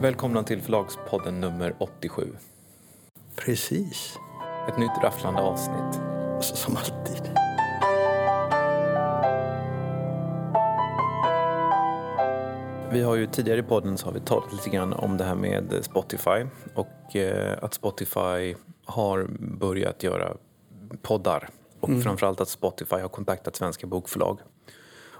Välkomna till Förlagspodden nummer 87. Precis. Ett nytt rafflande avsnitt. Så, som alltid. Vi har ju tidigare i podden så har vi talat lite grann om det här med Spotify och eh, att Spotify har börjat göra poddar och mm. framförallt att Spotify har kontaktat svenska bokförlag.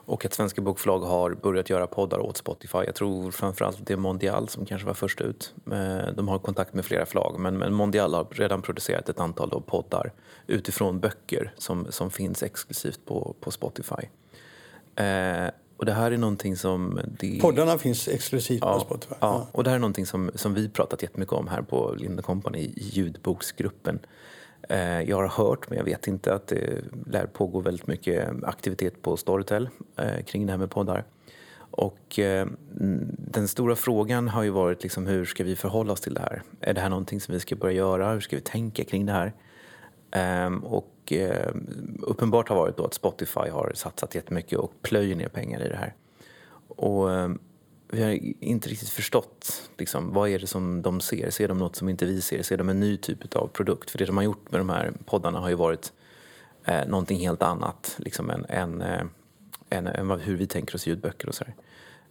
Och att svenska bokförlag har börjat göra poddar åt Spotify. Jag tror framförallt det är Mondial som kanske var först ut. Eh, de har kontakt med flera förlag men Mondial har redan producerat ett antal poddar utifrån böcker som, som finns exklusivt på, på Spotify. Eh, och det här är någonting som... Det... Poddarna finns exklusivt ja, på Spotify? Ja, och det här är någonting som, som vi pratat jättemycket om här på Linda Company i ljudboksgruppen. Eh, jag har hört, men jag vet inte, att det lär pågå väldigt mycket aktivitet på Storytel eh, kring det här med poddar. Och eh, den stora frågan har ju varit liksom, hur ska vi förhålla oss till det här? Är det här någonting som vi ska börja göra? Hur ska vi tänka kring det här? Ehm, och uppenbart har varit då att Spotify har satsat jättemycket och plöjer ner pengar i det här. Och ehm, vi har inte riktigt förstått liksom, vad är det som de ser. Ser de något som inte vi ser? Ser de en ny typ av produkt? För det de har gjort med de här poddarna har ju varit eh, någonting helt annat liksom än, än, eh, än, än hur vi tänker oss ljudböcker och så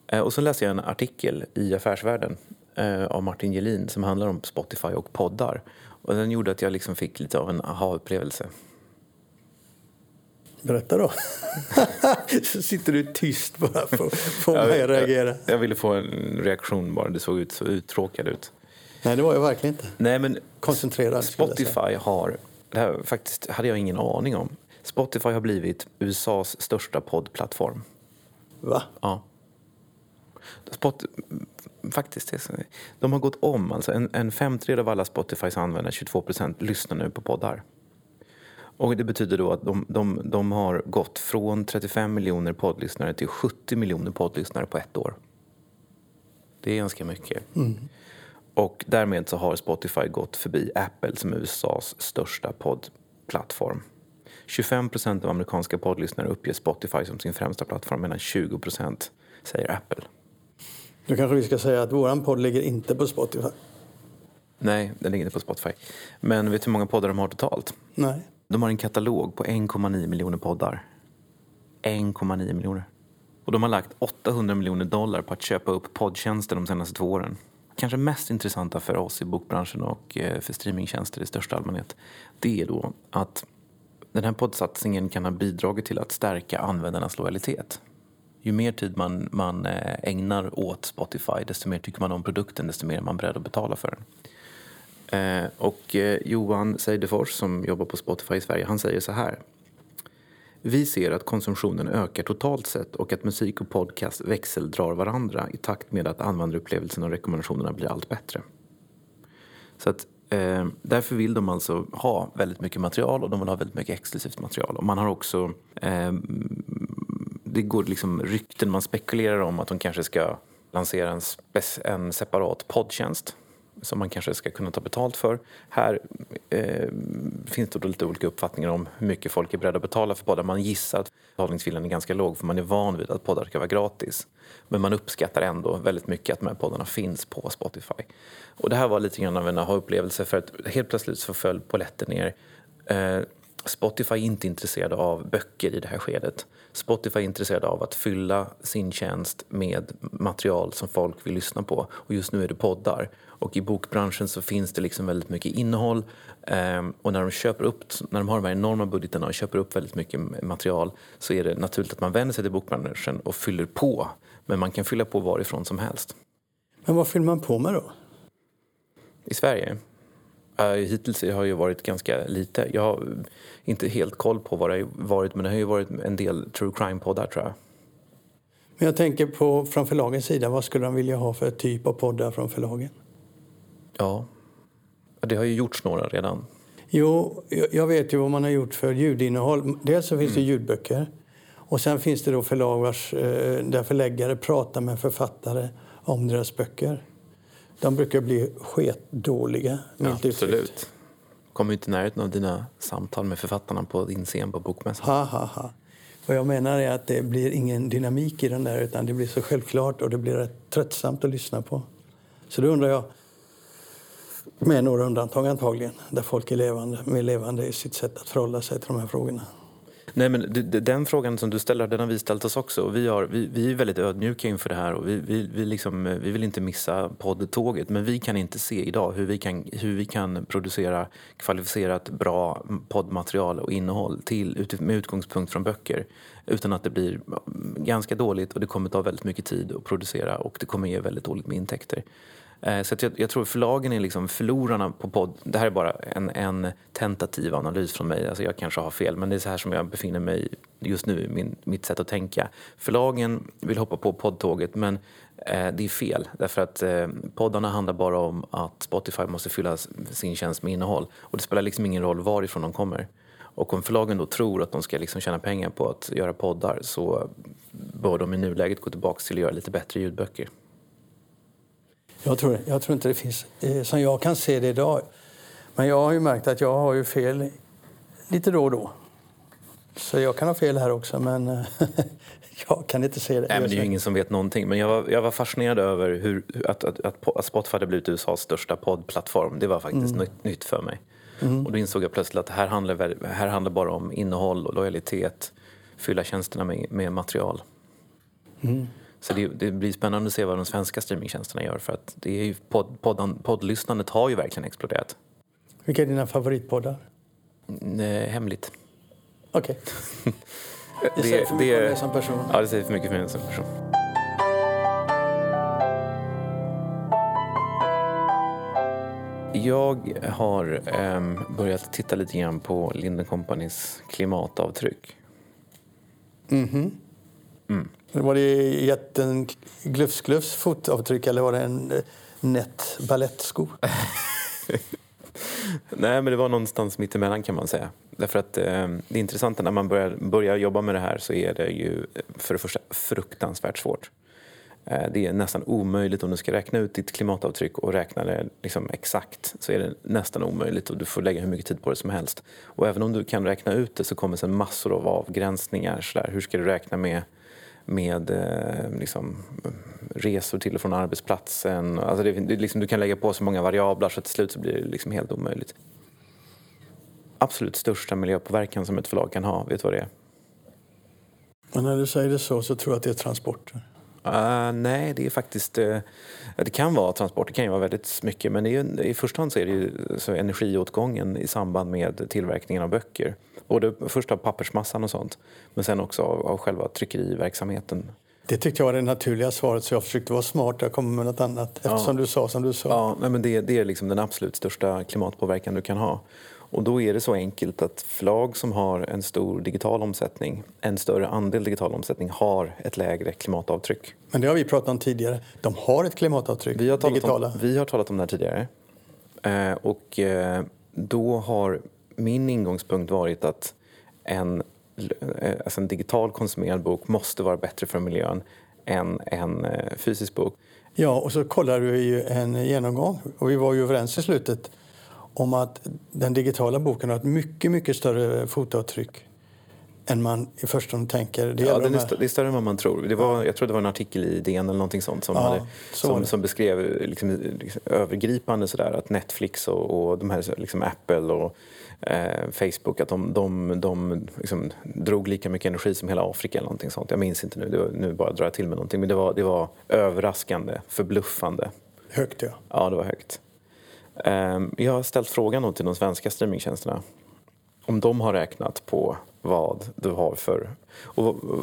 eh, och så läste jag en artikel i Affärsvärlden eh, av Martin Gelin som handlar om Spotify och poddar. Och den gjorde att jag liksom fick lite av en aha-upplevelse. Berätta då. så sitter du tyst bara för att få mig att reagera. Jag, jag, ville få en reaktion bara. Det såg ut så uttråkad ut. Nej, det var jag verkligen inte. Nej, men Koncentrerad. Spotify har, det här faktiskt hade jag ingen aning om. Spotify har blivit USAs största poddplattform. Va? Ja. Spot, faktiskt, de har gått om. Alltså en, en femtedel av alla Spotifys användare, 22 procent, lyssnar nu på poddar. Och det betyder då att de, de, de har gått från 35 miljoner poddlyssnare till 70 miljoner poddlyssnare på ett år. Det är ganska mycket. Mm. Och därmed så har Spotify gått förbi Apple som USAs största poddplattform. 25 procent av amerikanska poddlyssnare uppger Spotify som sin främsta plattform medan 20 procent säger Apple. Då kanske vi ska säga att våran podd ligger inte på Spotify. Nej, den ligger inte på Spotify. Men vet du hur många poddar de har totalt? Nej. De har en katalog på 1,9 miljoner poddar. 1,9 miljoner. Och de har lagt 800 miljoner dollar på att köpa upp poddtjänster de senaste två åren. Kanske mest intressanta för oss i bokbranschen och eh, för streamingtjänster i största allmänhet, det är då att den här poddsatsningen kan ha bidragit till att stärka användarnas lojalitet. Ju mer tid man, man eh, ägnar åt Spotify, desto mer tycker man om produkten, desto mer är man beredd att betala för den. Eh, och eh, Johan Seidefors som jobbar på Spotify i Sverige, han säger så här. Vi ser att konsumtionen ökar totalt sett och att musik och podcast växeldrar varandra i takt med att användarupplevelsen och rekommendationerna blir allt bättre. Så att, eh, därför vill de alltså ha väldigt mycket material och de vill ha väldigt mycket exklusivt material. Och man har också, eh, det går liksom rykten, man spekulerar om att de kanske ska lansera en, en separat poddtjänst som man kanske ska kunna ta betalt för. Här eh, finns det då lite olika uppfattningar om hur mycket folk är beredda att betala för poddar. Man gissar att betalningsviljan är ganska låg för man är van vid att poddar ska vara gratis. Men man uppskattar ändå väldigt mycket att de här poddarna finns på Spotify. Och det här var lite grann av en aha-upplevelse för att helt plötsligt så föll polletten ner. Eh, Spotify är inte intresserade av böcker i det här skedet. Spotify är intresserade av att fylla sin tjänst med material som folk vill lyssna på. Och just nu är det poddar. Och i bokbranschen så finns det liksom väldigt mycket innehåll. Ehm, och när de, köper upp, när de har de här enorma budgeterna och köper upp väldigt mycket material så är det naturligt att man vänder sig till bokbranschen och fyller på. Men man kan fylla på varifrån som helst. Men vad fyller man på med då? I Sverige? Uh, hittills har det varit ganska lite. Jag har inte helt koll på vad det har varit men det har ju varit en del true crime-poddar tror jag. Men jag tänker på från förlagens sida, vad skulle de vilja ha för typ av poddar från förlagen? Ja, det har ju gjorts några redan. Jo, jag vet ju vad man har gjort för ljudinnehåll. Dels så finns mm. det ljudböcker och sen finns det då förlag vars, eh, där förläggare pratar med författare om deras böcker. De brukar bli sketdåliga, ja, Absolut. Kommer inte i närheten av dina samtal med författarna på din scen på Bokmässan. Ha, ha, ha. Vad jag menar är att det blir ingen dynamik i den där utan det blir så självklart och det blir rätt tröttsamt att lyssna på. Så då undrar jag, med några undantag antagligen, där folk är levande, mer levande i sitt sätt att förhålla sig till de här frågorna. Nej, men den frågan som du ställer, den har vi ställt oss också. Vi, har, vi, vi är väldigt ödmjuka inför det här och vi, vi, vi, liksom, eh, vi vill inte missa poddtåget. Men vi kan inte se idag hur vi kan, hur vi kan producera kvalificerat bra poddmaterial och innehåll till, med utgångspunkt från böcker utan att det blir mm, ganska dåligt och det kommer ta väldigt mycket tid att producera och det kommer ge väldigt dåligt med intäkter. Eh, så så jag, jag, tror förlagen är liksom förlorarna på podd. Det här är bara en, en tentativ analys från mig. Alltså jag kanske har fel, men det är så här som jag befinner mig just nu, min, mitt sätt att tänka. Förlagen vill hoppa på poddtåget, men eh, det är fel. Därför att eh, poddarna handlar bara om att Spotify måste fylla sin tjänst med innehåll. Och det spelar liksom ingen roll varifrån de kommer. Och om förlagen då tror att de ska liksom tjäna pengar på att göra poddar så bör de i nuläget gå tillbaka till att göra lite bättre ljudböcker. Jag tror, jag tror inte det finns, eh, som jag kan se det idag. Men jag har ju märkt att jag har ju fel lite då och då. Så jag kan ha fel här också, men eh, jag kan inte se det. Nej, men det är ju ingen som vet någonting. Men jag var, jag var fascinerad över hur, att, att, att, Spotify hade blivit USAs största poddplattform. Det var faktiskt mm. nytt, nytt för mig. Mm. Och då insåg jag plötsligt att det här handlar, här handlar bara om innehåll och lojalitet. Fylla tjänsterna med, med material. Mm. Så det, det, blir spännande att se vad de svenska streamingtjänsterna gör för att det är ju podd, poddan, poddlyssnandet har ju verkligen exploderat. Vilka är dina favoritpoddar? Mm, hemligt. Okej. Okay. det, det säger för mycket om dig som person. Ja, det säger för mycket för mig som person. Jag har um, börjat titta lite grann på Linden Companys klimatavtryck. Mhm. Mm mm. Var det jätten glufs-glufs fotavtryck eller var det en eh, nätt balettsko? Nej, men det var någonstans mitt emellan kan man säga. Därför att eh, det intressanta när man börjar, börjar jobba med det här så är det ju eh, för det första fruktansvärt svårt. Eh, det är nästan omöjligt om du ska räkna ut ditt klimatavtryck och räkna det liksom exakt så är det nästan omöjligt och du får lägga hur mycket tid på det som helst. Och även om du kan räkna ut det så kommer sen massor av avgränsningar. Så där. Hur ska du räkna med med eh, liksom, resor till och från arbetsplatsen. Alltså det, det, liksom, du kan lägga på så många variabler så till slut så blir det liksom helt omöjligt. Absolut största miljöpåverkan som ett förlag kan ha, vet du vad det är? Och när du säger det så, så tror jag att det är transporter. Uh, nej, det är faktiskt... Uh, det kan vara transport, det kan ju vara väldigt mycket men är, i första hand så är det ju så energiåtgången i samband med tillverkningen av böcker. Både först av pappersmassan och sånt, men sen också av, av själva tryckeriverksamheten. Det tyckte jag var det naturliga svaret, så jag försökte vara smart och komma med något annat eftersom ja. du sa som du sa. Ja, nej, men det, det är liksom den absolut största klimatpåverkan du kan ha. Och då är det så enkelt att förlag som har en stor digital omsättning, en större andel digital omsättning, har ett lägre klimatavtryck. Men det har vi pratat om tidigare. De har ett klimatavtryck, vi har talat digitala. Om, vi har talat om det här tidigare. Eh, och eh, då har min ingångspunkt varit att en, eh, alltså en digital konsumerad bok måste vara bättre för miljön än en eh, fysisk bok. Ja, och så kollade vi ju en genomgång och vi var ju överens i slutet om att den digitala boken har ett mycket, mycket större fotavtryck än man i förstone tänker. Det, ja, den är, st det är större än vad man tror. Det var, jag tror det var en artikel i DN eller någonting sånt som, ja, hade, så som, som, beskrev liksom, liksom, övergripande sådär att Netflix och, och de här liksom Apple och eh, Facebook att de, de, de liksom, drog lika mycket energi som hela Afrika eller någonting sånt. Jag minns inte nu, var, nu bara drar jag till med någonting. Men det var, det var överraskande, förbluffande. Högt ja. Ja, det var högt. Ehm, jag har ställt frågan till de svenska streamingtjänsterna om de har räknat på vad du har för,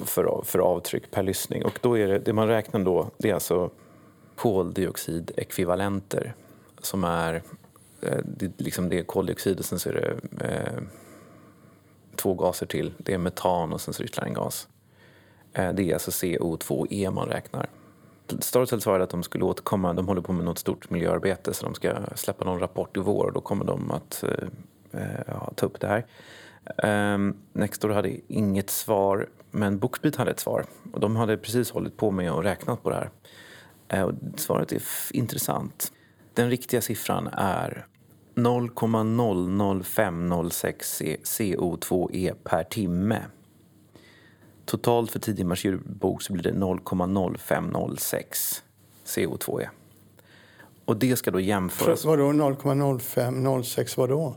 för, för avtryck per lyssning. Och då är det, det man räknar då, det är alltså koldioxidekvivalenter som är eh, det, liksom det är koldioxid och sen så är det eh, två gaser till. Det är metan och sen så är det ytterligare en gas. Eh, det är alltså CO2e man räknar. Storytel svarade att de skulle återkomma, de håller på med något stort miljöarbete så de ska släppa någon rapport i vår och då kommer de att eh, eh ta upp det här. Um, Nextdoor hade inget svar, men Bookbeat hade ett svar. Och de hade precis hållit på med och räknat på det här. Uh, och svaret är intressant. Den riktiga siffran är 0,00506 CO2e per timme. Totalt för 10 timmars ljudbok så blir det 0,0506 CO2e. Och det ska då jämföras... Vadå 0,05, 06 vadå?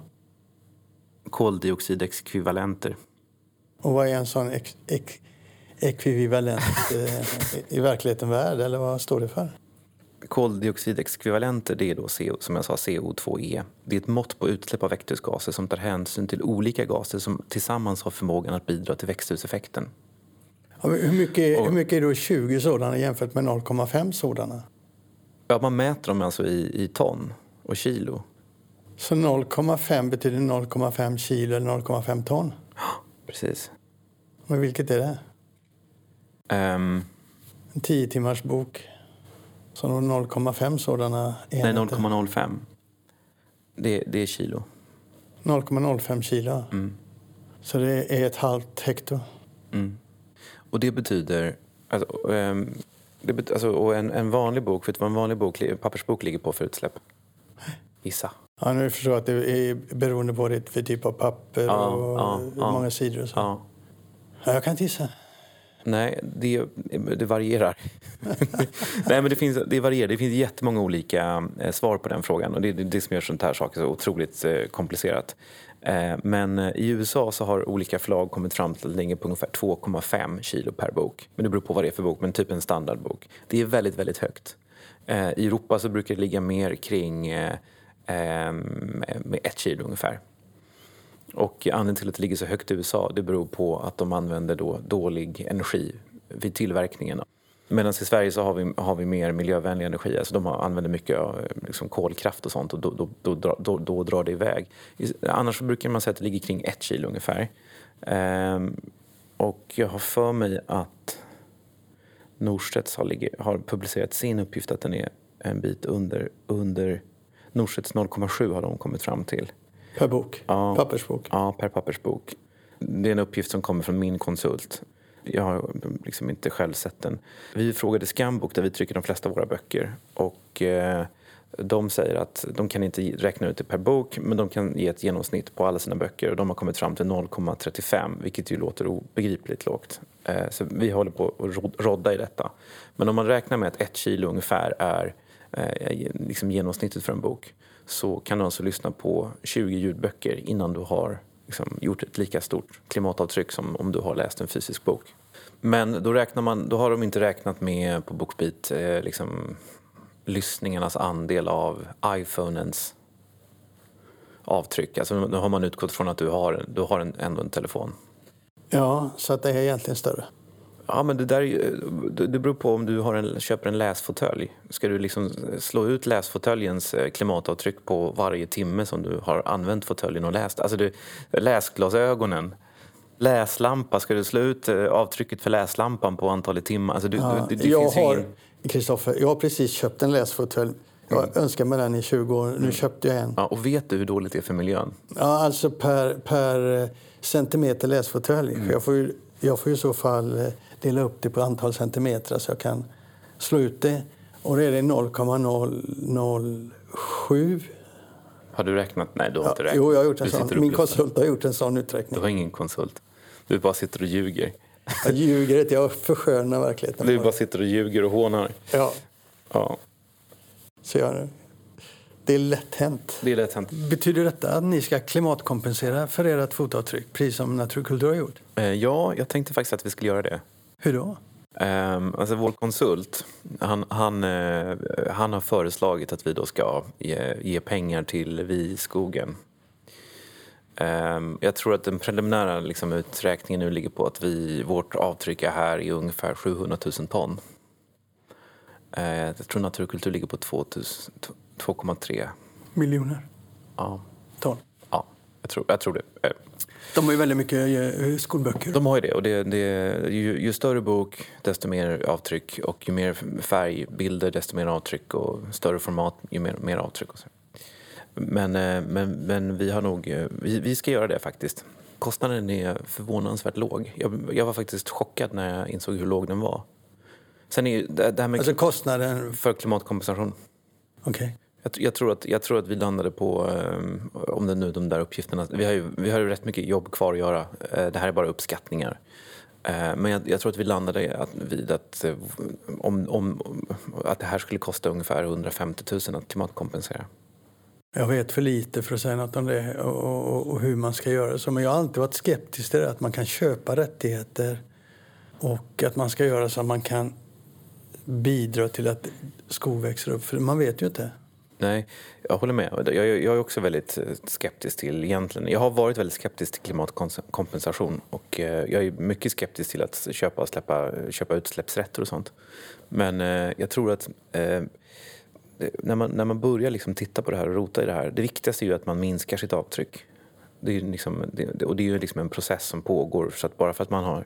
Koldioxidekvivalenter. Och vad är en sån ek, ek, ekvivalent eh, i verkligheten värd, eller vad står det för? Koldioxidekvivalenter det är då CO, som jag sa, CO2e. Det är ett mått på utsläpp av växthusgaser som tar hänsyn till olika gaser som tillsammans har förmågan att bidra till växthuseffekten. Hur, mycket, och, hur mycket är då 20 sådana jämfört med 0,5 sådana? Ja, man mäter dem alltså i, i ton och kilo. Så 0,5 betyder 0,5 kilo eller 0,5 ton? Precis. Men vilket är det? Um, en 10 timmars bok. Så 0,5 sådana enheter? Nej, 0,05. Det, det är kilo. 0,05 kilo? Mm. Så det är ett halvt hekto? Mm. Och det betyder... Alltså, um, det bet alltså, och en, en vanlig bok, vet du vad en vanlig bok, pappersbok ligger på för utsläpp? Gissa. Ja, nu förstår jag att det är beroende på det för typ av papper ja, och ja, hur många sidor och så. Ja. ja. jag kan inte gissa. Nej, det, det varierar. Nej, men det, finns, det varierar. Det finns jättemånga olika eh, svar på den frågan och det är det som gör sånt här saker så otroligt eh, komplicerat. Eh, men i USA så har olika förlag kommit fram till att det ligger på ungefär 2,5 kilo per bok. Men det beror på vad det är för bok, men typ en standardbok. Det är väldigt, väldigt högt. I Europa så brukar det ligga mer kring med ett kilo ungefär. Och anledningen till att det ligger så högt i USA det beror på att de använder då dålig energi vid tillverkningen. Medan i Sverige så har vi, har vi mer miljövänlig energi. Alltså de använder mycket eh, liksom kolkraft och sånt och då, då, då, då, då drar det iväg. Annars brukar man säga att det ligger kring ett kilo ungefär. Ehm, och jag har för mig att Norstedts har, har publicerat sin uppgift att den är en bit under, under Norstedts 0,7 har de kommit fram till. Per bok? Ja, pappersbok? Ja, per pappersbok. Det är en uppgift som kommer från min konsult. Jag har liksom inte själv sett den. Vi frågade Scambook där vi trycker de flesta av våra böcker. Och eh, de säger att de kan inte räkna ut det per bok men de kan ge ett genomsnitt på alla sina böcker och de har kommit fram till 0,35 vilket ju låter obegripligt lågt. Eh, så vi håller på att rodda i detta. Men om man räknar med att ett kilo ungefär är eh, liksom genomsnittet för en bok så kan du alltså lyssna på 20 ljudböcker innan du har liksom, gjort ett lika stort klimatavtryck som om du har läst en fysisk bok. Men då, räknar man, då har de inte räknat med på Bookbeat eh, liksom, lyssningarnas andel av iPhonens avtryck. Alltså, då har man utgått från att du har, du har en, ändå en telefon. Ja, så att det är egentligen större. Ja, men det, där, det beror på om du har en, köper en läsfåtölj. Ska du liksom slå ut läsfåtöljens eh, klimatavtryck på varje timme som du har använt fåtöljen och läst? Alltså du, läsglasögonen, läslampa, ska du slå ut eh, avtrycket för läslampan på antalet timmar? Alltså du, ja, det, det jag, har, Kristoffer, jag har precis köpt en läsfåtölj. Jag mm. önskar mig den i 20 år. Nu mm. köpte jag en. Ja, och vet du hur dåligt det är för miljön? Ja, alltså per, per eh, centimeter läsfåtölj. Mm. jag får ju jag får i så fall dela upp det på antal centimeter så jag kan slå ut det. Och då är det 0,007. Har du räknat? Nej, du har ja, inte räknat. Jo, jag har gjort en sån. Min konsult har gjort en sån uträkning. Du har ingen konsult. Du bara sitter och ljuger. Jag ljuger inte, jag förskönar verkligheten. Du bara sitter och ljuger och hånar. Ja. ja. Så jag, det är lätt hänt. Det är lätt hänt. Betyder detta att ni ska klimatkompensera för ert fotavtryck, precis som Naturkultur har gjort? Eh, ja, jag tänkte faktiskt att vi skulle göra det. Hur då? Um, alltså vår konsult, han, han, uh, han har föreslagit att vi då ska ge, ge pengar till Vi skogen. Um, jag tror att den preliminära liksom, uträkningen nu ligger på att vi, vårt avtryck är här i ungefär 700 000 ton. Uh, jag tror Naturkultur ligger på 2,3 miljoner ja. ton. Ja, jag tror, jag tror det. De har ju väldigt mycket eh, skolböcker. De har ju det. Och det, det ju, ju, större bok, desto mer avtryck. Och ju mer färgbilder, desto mer avtryck. Och större format, ju mer, mer avtryck. Och så. Men, eh, men, men vi har nog... Eh, vi, vi ska göra det faktiskt. Kostnaden är förvånansvärt låg. Jag, jag var faktiskt chockad när jag insåg hur låg den var. Sen är det, det här med alltså kostnaden? För klimatkompensation. Okej. Okay. Jag, jag, tror att, jag tror att vi landade på, um, om det nu de där uppgifterna, vi har, ju, vi har ju rätt mycket jobb kvar att göra. Uh, det här är bara uppskattningar. Eh, men jag, jag, tror att vi landade att, vid att, om, om, att det här skulle kosta ungefär 150 000 att klimatkompensera. Jag vet för lite för att säga något om det och, och, och hur man ska göra så. Men jag har alltid varit skeptisk till det, att man kan köpa rättigheter och att man ska göra så att man kan bidra till att skog växer upp. För man vet ju inte. Nej, jag håller med. Jag, jag är också väldigt eh, skeptisk till egentligen. Jag har varit väldigt skeptisk till klimatkompensation och eh, jag är mycket skeptisk till att köpa och släppa, köpa utsläppsrätter och sånt. Men eh, jag tror att eh, när man, när man börjar liksom titta på det här och rota i det här, det viktigaste är ju att man minskar sitt avtryck. Det är liksom, det, och det är ju liksom en process som pågår. Så att bara för att man har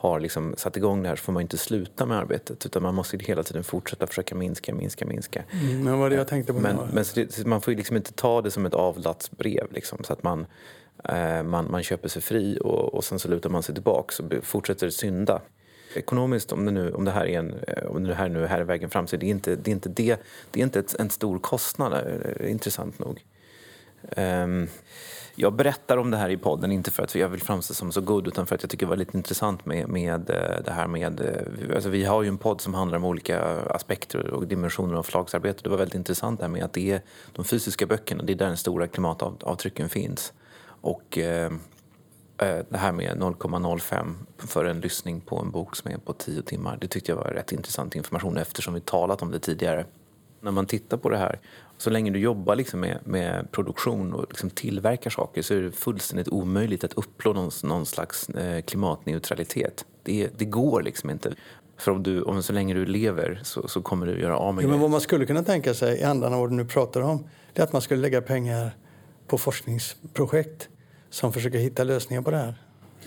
har liksom satt igång det här så får man inte sluta med arbetet utan man måste hela tiden fortsätta försöka minska, minska, minska. Mm, men vad det jag tänkte på men, men det, man får liksom inte ta det som ett avlatsbrev liksom, så att man, eh, man, man köper sig fri och, och sen så lutar man sig tillbaka och fortsätter synda. Ekonomiskt, om det, nu, om det här är en, eh, om det här nu är vägen fram, så är det inte det, är inte det, det är inte ett, en stor kostnad, eh, intressant nog. Um, jag berättar om det här i podden, inte för att jag vill framstå som så god utan för att jag tycker det var lite intressant med, med eh, det här med... Eh, alltså vi har ju en podd som handlar om olika aspekter och dimensioner av förlagsarbete. Det var väldigt intressant det med att det är de fysiska böckerna, det är där den stora klimatavtrycken finns. Och eh, eh det här med 0,05 för en lyssning på en bok som är på 10 timmar, det tyckte jag var rätt intressant information eftersom vi talat om det tidigare. När man tittar på det här så länge du jobbar liksom med, med produktion och liksom tillverkar saker så är det fullständigt omöjligt att uppnå någon, någon slags eh, klimatneutralitet. Det, det går liksom inte. För om, du, om så länge du lever så, så kommer du göra av med ja, men Vad man skulle kunna tänka sig i andan av vad du nu pratar om det är att man skulle lägga pengar på forskningsprojekt som försöker hitta lösningar på det här.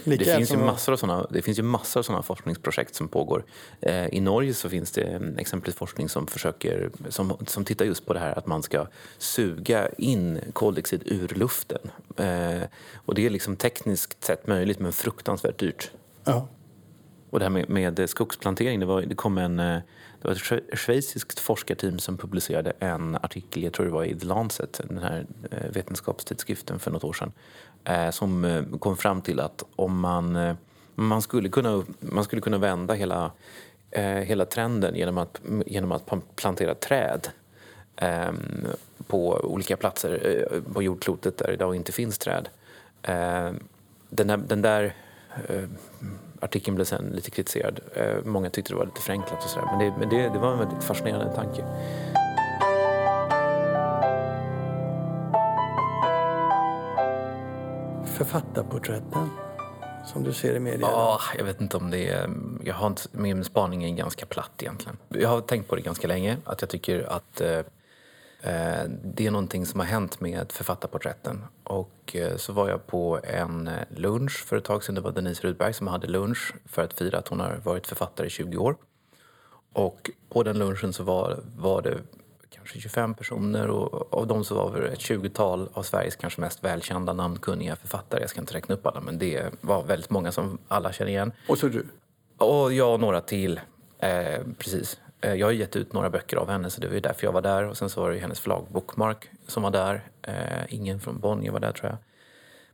Det finns, ju massor av såna, det finns ju massor av sådana forskningsprojekt som pågår. Eh, I Norge så finns det exempelvis forskning som, försöker, som, som tittar just på det här att man ska suga in koldioxid ur luften. Eh, och det är liksom tekniskt sett möjligt men fruktansvärt dyrt. Ja. Och det här med, med skogsplantering, det, var, det kom en eh, det var ett schweiziskt forskarteam som publicerade en artikel, jag tror det var i The Lancet, den här eh, vetenskapstidskriften för något år sedan, eh, som kom fram till att om man, man, skulle, kunna, man skulle kunna vända hela, hela trenden genom att, genom att plantera träd ehm, på olika platser på jordklotet där det idag inte finns träd. Ehm, den där, den där artikeln blev sen lite kritiserad. Många tyckte det var lite förenklat och sådär. Men, det, men det, det var en väldigt fascinerande tanke. författarporträtten som du ser i media? Ja, jag vet inte om det är... Jag har inte, min spaning är ganska platt egentligen. Jag har tänkt på det ganska länge, att jag tycker att eh, eh det är någonting som har hänt med författarporträtten. Och eh, så var jag på en eh, lunch för ett tag sedan. Det var Denise Rudberg som hade lunch för att fira att hon har varit författare i 20 år. Och på den lunchen så var, var det kanske 25 personer och av dem så var det ett 20-tal av Sveriges kanske mest välkända namnkunniga författare. Jag ska inte räkna upp alla men det var väldigt många som alla känner igen. Och så du? Och jag och några till. Eh, precis. Eh, jag har gett ut några böcker av henne så det var ju därför jag var där. Och sen så var det hennes förlag Bookmark som var där. Eh, ingen från Bonnier var där tror jag.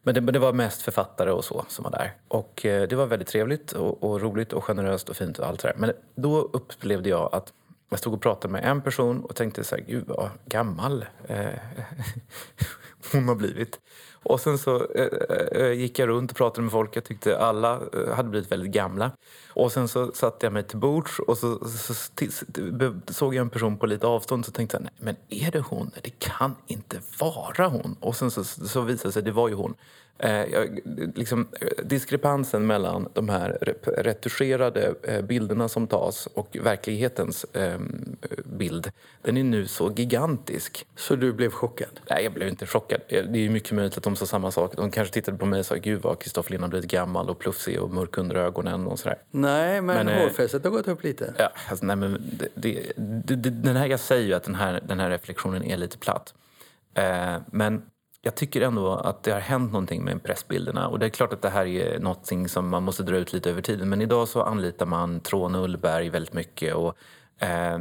Men det, men det, var mest författare och så som var där. Och eh, det var väldigt trevligt och, och, roligt och generöst och fint och allt det där. Men då upplevde jag att jag stod och pratade med en person och tänkte så här, gud vad gammal eh, hon har blivit. Och sen så eh, eh, eh, gick jag runt och pratade med folk. Jag tyckte alla eh, hade blivit väldigt gamla. Och sen så satte jag mig till bords och så, så, så såg jag en person på lite avstånd så tänkte jag, nej men är det hon? Det kan inte vara hon. Och sen så, så visade det sig, det var ju hon. Eh, liksom, diskrepansen mellan de här retuscherade eh, bilderna som tas och verklighetens eh, bild, den är nu så gigantisk. Så du blev chockad? Nej, jag blev inte chockad. Det är mycket möjligt att de sa samma sak. De kanske tittade på mig och sa gud vad Kristoffer Lind har blivit gammal och plufsig och mörk under ögonen och sådär. Nej, men, men hårfästet har gått upp lite. Ja, alltså, nej, men det, det, det, den här, jag säger ju att den här, den här reflektionen är lite platt. Eh, men jag tycker ändå att det har hänt någonting med pressbilderna. Och det är klart att det här är någonting som man måste dra ut lite över tiden. Men idag så anlitar man Tråne Ullberg väldigt mycket. Och, eh,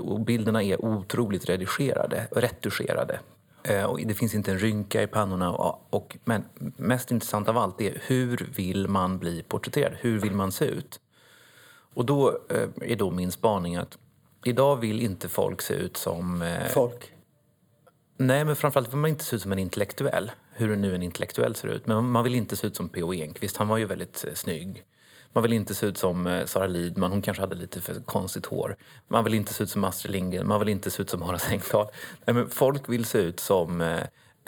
och bilderna är otroligt redigerade, retuscherade. Eh, och det finns inte en rynka i pannorna. Och, och, men mest intressant av allt är hur vill man bli porträtterad? Hur vill man se ut? Och då eh, är då min spaning att idag vill inte folk se ut som... Eh, folk? Nej, men framförallt vill man inte se ut som en intellektuell. Hur nu en intellektuell ser ut. Men man vill inte se ut som P.O. Enquist. Han var ju väldigt eh, snygg. Man vill inte se ut som eh, Sara Lidman, hon kanske hade lite för konstigt hår. Man vill inte se ut som Astrid Lindgren, man vill inte se ut som Horace Engdahl. Nej, men folk vill se ut som eh,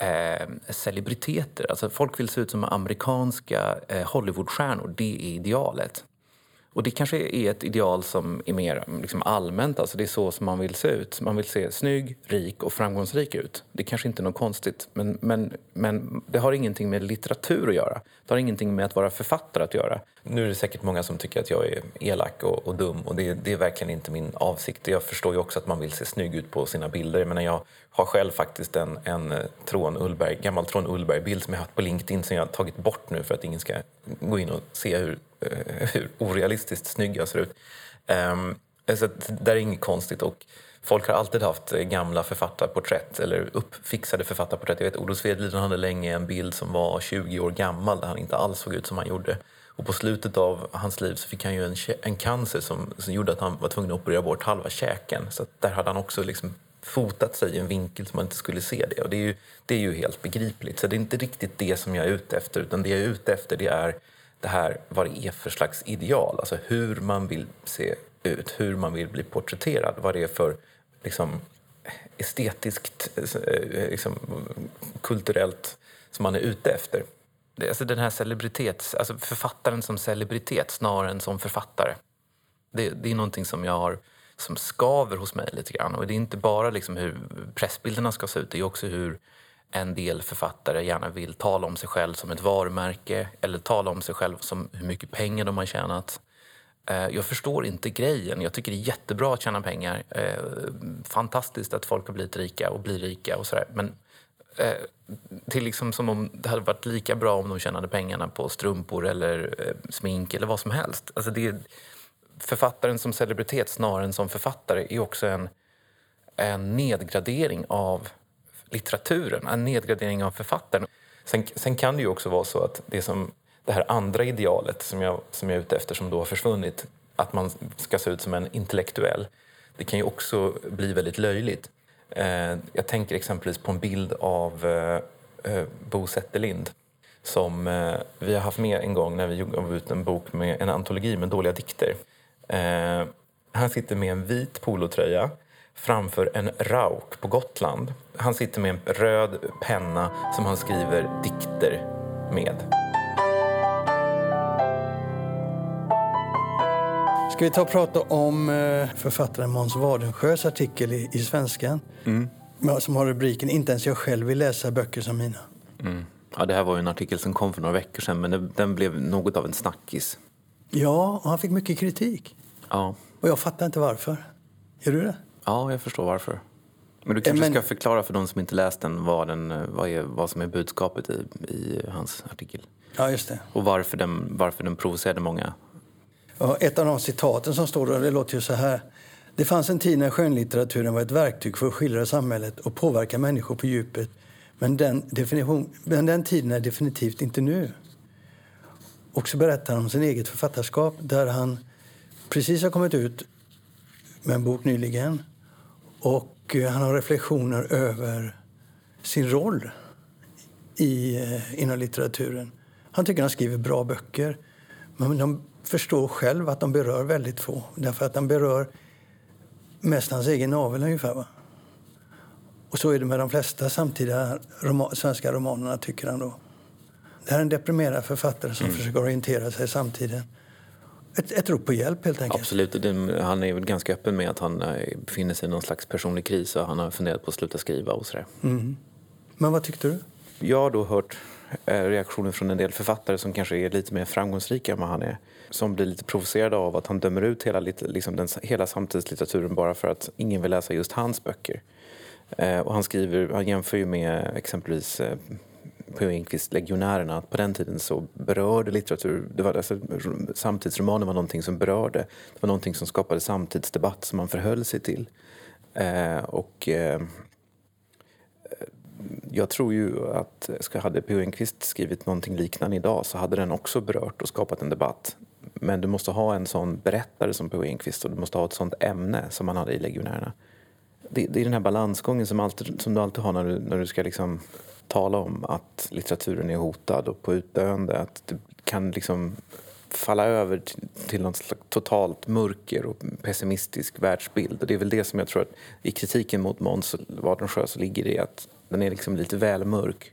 eh, celebriteter. Alltså folk vill se ut som amerikanska eh, Hollywoodstjärnor. Det är idealet. Och det kanske är ett ideal som är mer liksom allmänt, alltså det är så som man vill se ut. Man vill se snygg, rik och framgångsrik ut. Det kanske inte är något konstigt, men, men, men det har ingenting med litteratur att göra. Det har ingenting med att vara författare att göra. Nu är det säkert många som tycker att jag är elak och, och dum och det, det, är verkligen inte min avsikt. Jag förstår ju också att man vill se snygg ut på sina bilder. Men jag har själv faktiskt en, en eh, Trån Ullberg, gammal Trån Ullberg-bild som jag har haft på LinkedIn som jag har tagit bort nu för att ingen ska gå in och se hur, eh, hur orealistiskt snygg jag ser ut. Um, så där är inget konstigt. Och folk har alltid haft eh, gamla författarporträtt eller uppfixade författarporträtt. Jag vet Olof Svedliden hade länge en bild som var 20 år gammal där han inte alls såg ut som han gjorde. Och på slutet av hans liv så fick han ju en, en cancer som, som gjorde att han var tvungen att operera bort halva käken. Så där hade han också liksom fotat sig i en vinkel som man inte skulle se det. Och det är, ju, det är ju helt begripligt. Så det är inte riktigt det som jag är ute efter. Utan det jag är ute efter det är det här vad det är för slags ideal. Alltså hur man vill se ut, hur man vill bli porträtterad. Vad det är för liksom, estetiskt, eh, liksom, kulturellt som man är ute efter. Alltså den här celebritets, alltså författaren som celebritet snarare än som författare. Det, det är någonting som jag har som skaver hos mig lite grann. Och det är inte bara liksom hur pressbilderna ska se ut, det är också hur en del författare gärna vill tala om sig själv som ett varumärke eller tala om sig själv som hur mycket pengar de har tjänat. Eh, jag förstår inte grejen. Jag tycker det är jättebra att tjäna pengar. Eh, fantastiskt att folk har blivit rika och blir rika och sådär. Men eh, det är liksom som om det hade varit lika bra om de tjänade pengarna på strumpor eller smink eller vad som helst. Alltså det, författaren som celebritet snarare än som författare är också en, en nedgradering av litteraturen, en nedgradering av författaren. Sen, sen kan det ju också vara så att det som det här andra idealet som jag, som jag är ute efter som då har försvunnit, att man ska se ut som en intellektuell, det kan ju också bli väldigt löjligt. Eh, jag tänker exempelvis på en bild av eh, eh, Bo Zetterlind som eh, vi har haft med en gång när vi gav ut en bok med en antologi med dåliga dikter. Eh, han sitter med en vit polotröja framför en rauk på Gotland. Han sitter med en röd penna som han skriver dikter med. Ska vi ta och prata om eh, författaren Måns Wadensjös artikel i, i Svenskan? Mm. Som har rubriken Inte ens jag själv vill läsa böcker som mina. Mm. Ja, det här var en artikel som kom för några veckor sedan men den blev något av en snackis. Ja, och han fick mycket kritik. Ja. Och jag fattar inte varför. Gör du det? Ja, jag förstår varför. Men du kanske men... ska förklara för de som inte läst den vad, den, vad, är, vad som är budskapet i, i hans artikel. Ja, just det. Och varför den, varför den provocerade många. Ja, ett av de citaten som står där, det låter ju så här. Det fanns en tid när skönlitteraturen var ett verktyg för att skildra samhället och påverka människor på djupet. Men den, definition, men den tiden är definitivt inte nu. Och så berättar han om sin eget författarskap där han precis har kommit ut med en bok nyligen. Och eh, han har reflektioner över sin roll i, eh, inom litteraturen. Han tycker han skriver bra böcker. Men de förstår själv att de berör väldigt få. Därför att de berör mest hans egen navel ungefär. Va? Och så är det med de flesta samtida roman, svenska romanerna tycker han då. Det här är en deprimerad författare som mm. försöker orientera sig i samtiden. Ett, ett rop på hjälp helt enkelt. Absolut. Han är väl ganska öppen med att han eh, befinner sig i någon slags personlig kris och han har funderat på att sluta skriva och sådär. Mm. Men vad tyckte du? Jag har då hört Eh, reaktioner från en del författare som kanske är lite mer framgångsrika än vad han är. Som blir lite provocerade av att han dömer ut hela, liksom den, hela samtidslitteraturen bara för att ingen vill läsa just hans böcker. Eh, och han, skriver, han jämför ju med exempelvis eh, P.O. Enquist Legionärerna, att på den tiden så berörde litteratur, det var, alltså, samtidsromaner var någonting som berörde, det var någonting som skapade samtidsdebatt som man förhöll sig till. Eh, och eh, jag tror ju att ska, hade P.O. Enquist skrivit någonting liknande idag så hade den också berört och skapat en debatt. Men du måste ha en sån berättare som P.O. Enquist och du måste ha ett sånt ämne som man hade i Legionärerna. Det, det är den här balansgången som, alltid, som du alltid har när du, när du ska liksom tala om att litteraturen är hotad och på utdöende. Att du kan liksom falla över till, till något slags totalt mörker och pessimistisk världsbild. Och det är väl det som jag tror att i kritiken mot Måns Wadensjö så ligger det att den är liksom lite väl mörk.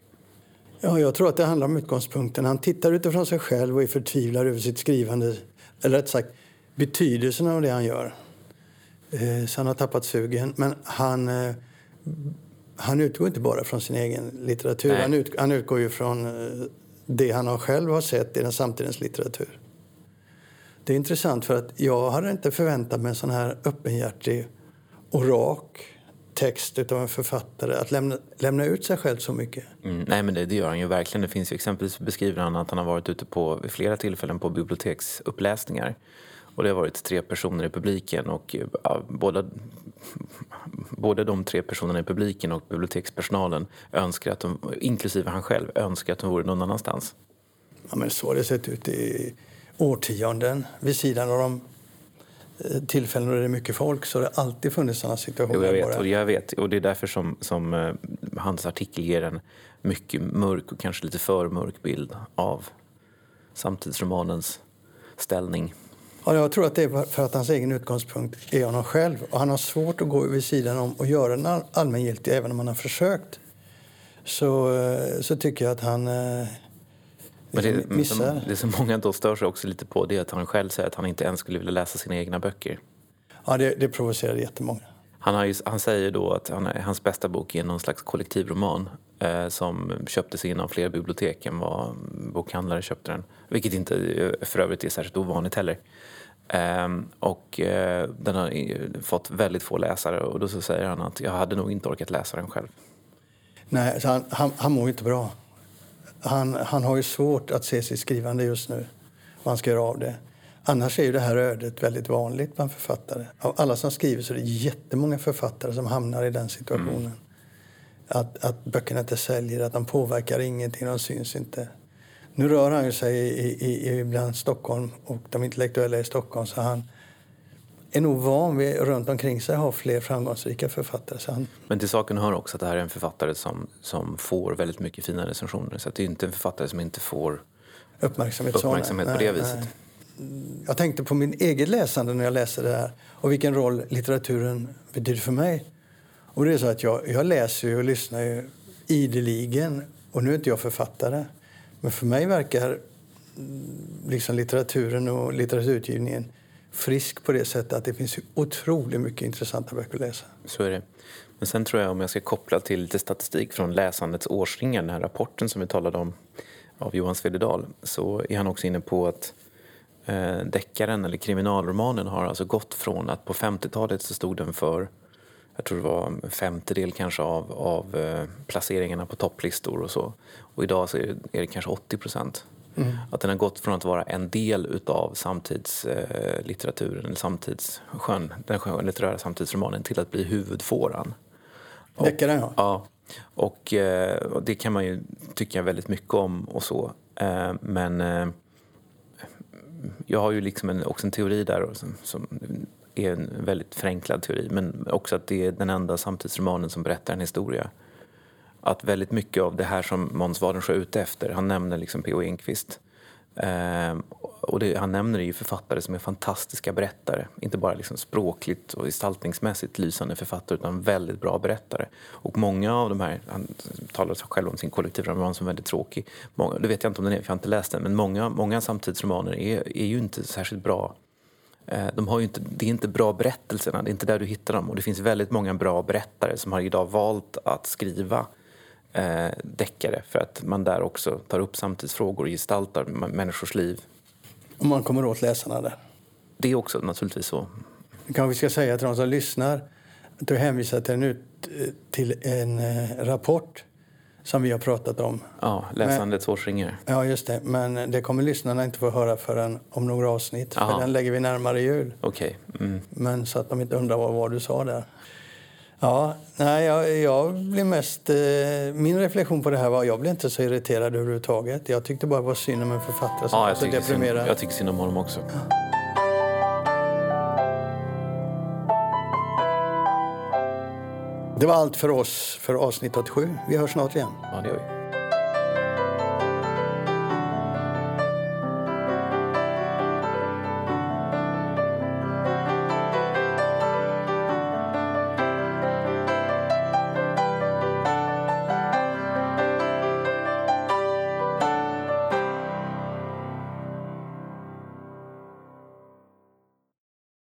Ja, jag tror att det handlar om utgångspunkten. Han tittar utifrån sig själv och är förtvivlad över sitt skrivande. Eller rätt sagt, betydelsen av det han gör. Eh, så han har tappat sugen. Men han, eh, han utgår inte bara från sin egen litteratur. Han, ut, han, utgår ju från eh, det han själv har sett i den samtidens litteratur. Det är intressant för att jag hade inte förväntat mig en sån här öppenhjärtig och rak text av en författare att lämna, lämna ut sig själv så mycket. Mm, nej men det, det, gör han ju verkligen. Det finns ju exempelvis beskriver han att han har varit ute på flera tillfällen på biblioteksuppläsningar. Och det har varit tre personer i publiken och ja, båda, både de tre personerna i publiken och bibliotekspersonalen önskar att de, inklusive han själv, önskar att de vore någon annanstans. Ja men så har det sett ut i årtionden. Vid sidan av de tillfällen då det är mycket folk så har det alltid funnits sådana situationer. Jo, jag vet, och jag vet. Och det är därför som, som uh, hans artikel ger en mycket mörk och kanske lite för mörk bild av samtidsromanens ställning. Ja, jag tror att det är för att hans egen utgångspunkt är honom själv. Och han har svårt att gå vid sidan om och göra den allmängiltig, även om han har försökt. Så, eh, så tycker jag att han men det, missar. det som många då stör sig också lite på det är att han själv säger att han inte ens skulle vilja läsa sina egna böcker. Ja, det, det provocerar jättemånga. Han, har ju, han säger då att han, hans bästa bok är någon slags kollektivroman eh, som köptes in av fler bibliotek än vad bokhandlare köpte den. Vilket inte eh, för övrigt är särskilt ovanligt heller. Eh, och eh, den har fått väldigt få läsare och då så säger han att jag hade nog inte orkat läsa den själv. Nej, han, han, han mår inte bra. Han, han har ju svårt att se sitt skrivande just nu, han ska göra av det. Annars är ju det här ödet väldigt vanligt bland författare. Av alla som skriver så är det jättemånga författare som hamnar i den situationen. Mm. Att, att böckerna inte säljer, att de påverkar ingenting, de syns inte. Nu rör han sig i, i, i bland Stockholm och de intellektuella i Stockholm så han, är nog van vid runt omkring sig ha fler framgångsrika författare. Så. Men till saken hör också att det här är en författare som, som får väldigt mycket fina recensioner. Så det är inte en författare som inte får uppmärksamhet, uppmärksamhet på det viset. Nej. Jag tänkte på min eget läsande när jag läste det här och vilken roll litteraturen betyder för mig. Och det är så att jag, jag läser och lyssnar ju ideligen och nu är inte jag författare. Men för mig verkar liksom litteraturen och litteraturutgivningen frisk på det sättet att det finns otroligt mycket intressanta böcker att läsa. Så är det. Men sen tror jag om jag ska koppla till lite statistik från läsandets årsringar, den här rapporten som vi talade om av Johan Svededal, så är han också inne på att eh, deckaren eller kriminalromanen har alltså gått från att på 50-talet så stod den för jag tror det var en femtedel kanske av, av eh, placeringarna på topplistor och så. Och idag så är det, är det kanske 80 procent. Mm. Att den har gått från att vara en del utav samtidslitteraturen, eller samtidsskön, den skönlitterära samtidsromanen till att bli huvudfåran. Deckaren, ja. ja. Och, eh, och, det kan man ju tycka väldigt mycket om och så. Eh, men eh, jag har ju liksom en, också en teori där som, som är en väldigt förenklad teori men också att det är den enda samtidsromanen som berättar en historia att väldigt mycket av det här som Måns Wadensjö är ute efter, han nämner liksom P.O. Enquist. Eh, och det, han nämner ju författare som är fantastiska berättare. Inte bara liksom språkligt och gestaltningsmässigt lysande författare utan väldigt bra berättare. Och många av de här, han talar själv om sin kollektivroman som väldigt tråkig. Många, det vet jag inte om den är, för jag har inte läst den. Men många, många samtidsromaner är, är ju inte särskilt bra eh, de har inte, det är inte bra berättelserna, det är inte där du hittar dem. Och det finns väldigt många bra berättare som har idag valt att skriva eh, deckare för att man där också tar upp samtidsfrågor och gestaltar människors liv. Och man kommer åt läsarna där? Det är också naturligtvis så. Kanske vi ska säga till de som lyssnar att du hänvisar till en, ut, till en eh, rapport som vi har pratat om. Ja, läsandets årsringar. Ja, just det. Men det kommer lyssnarna inte få höra förrän om några avsnitt. För den lägger vi närmare jul. Okay. Mm. Men så att de inte undrar vad, vad du sa där. Ja, nej, jag, jag blev mest... Eh, min reflektion på det här var jag blev inte så irriterad överhuvudtaget. Jag tyckte bara det var synd om en författare som Ja, var jag så deprimerad. jag tycker synd om honom också. Det var allt för oss för avsnitt 87. Vi hörs snart igen. Ja, det gör vi.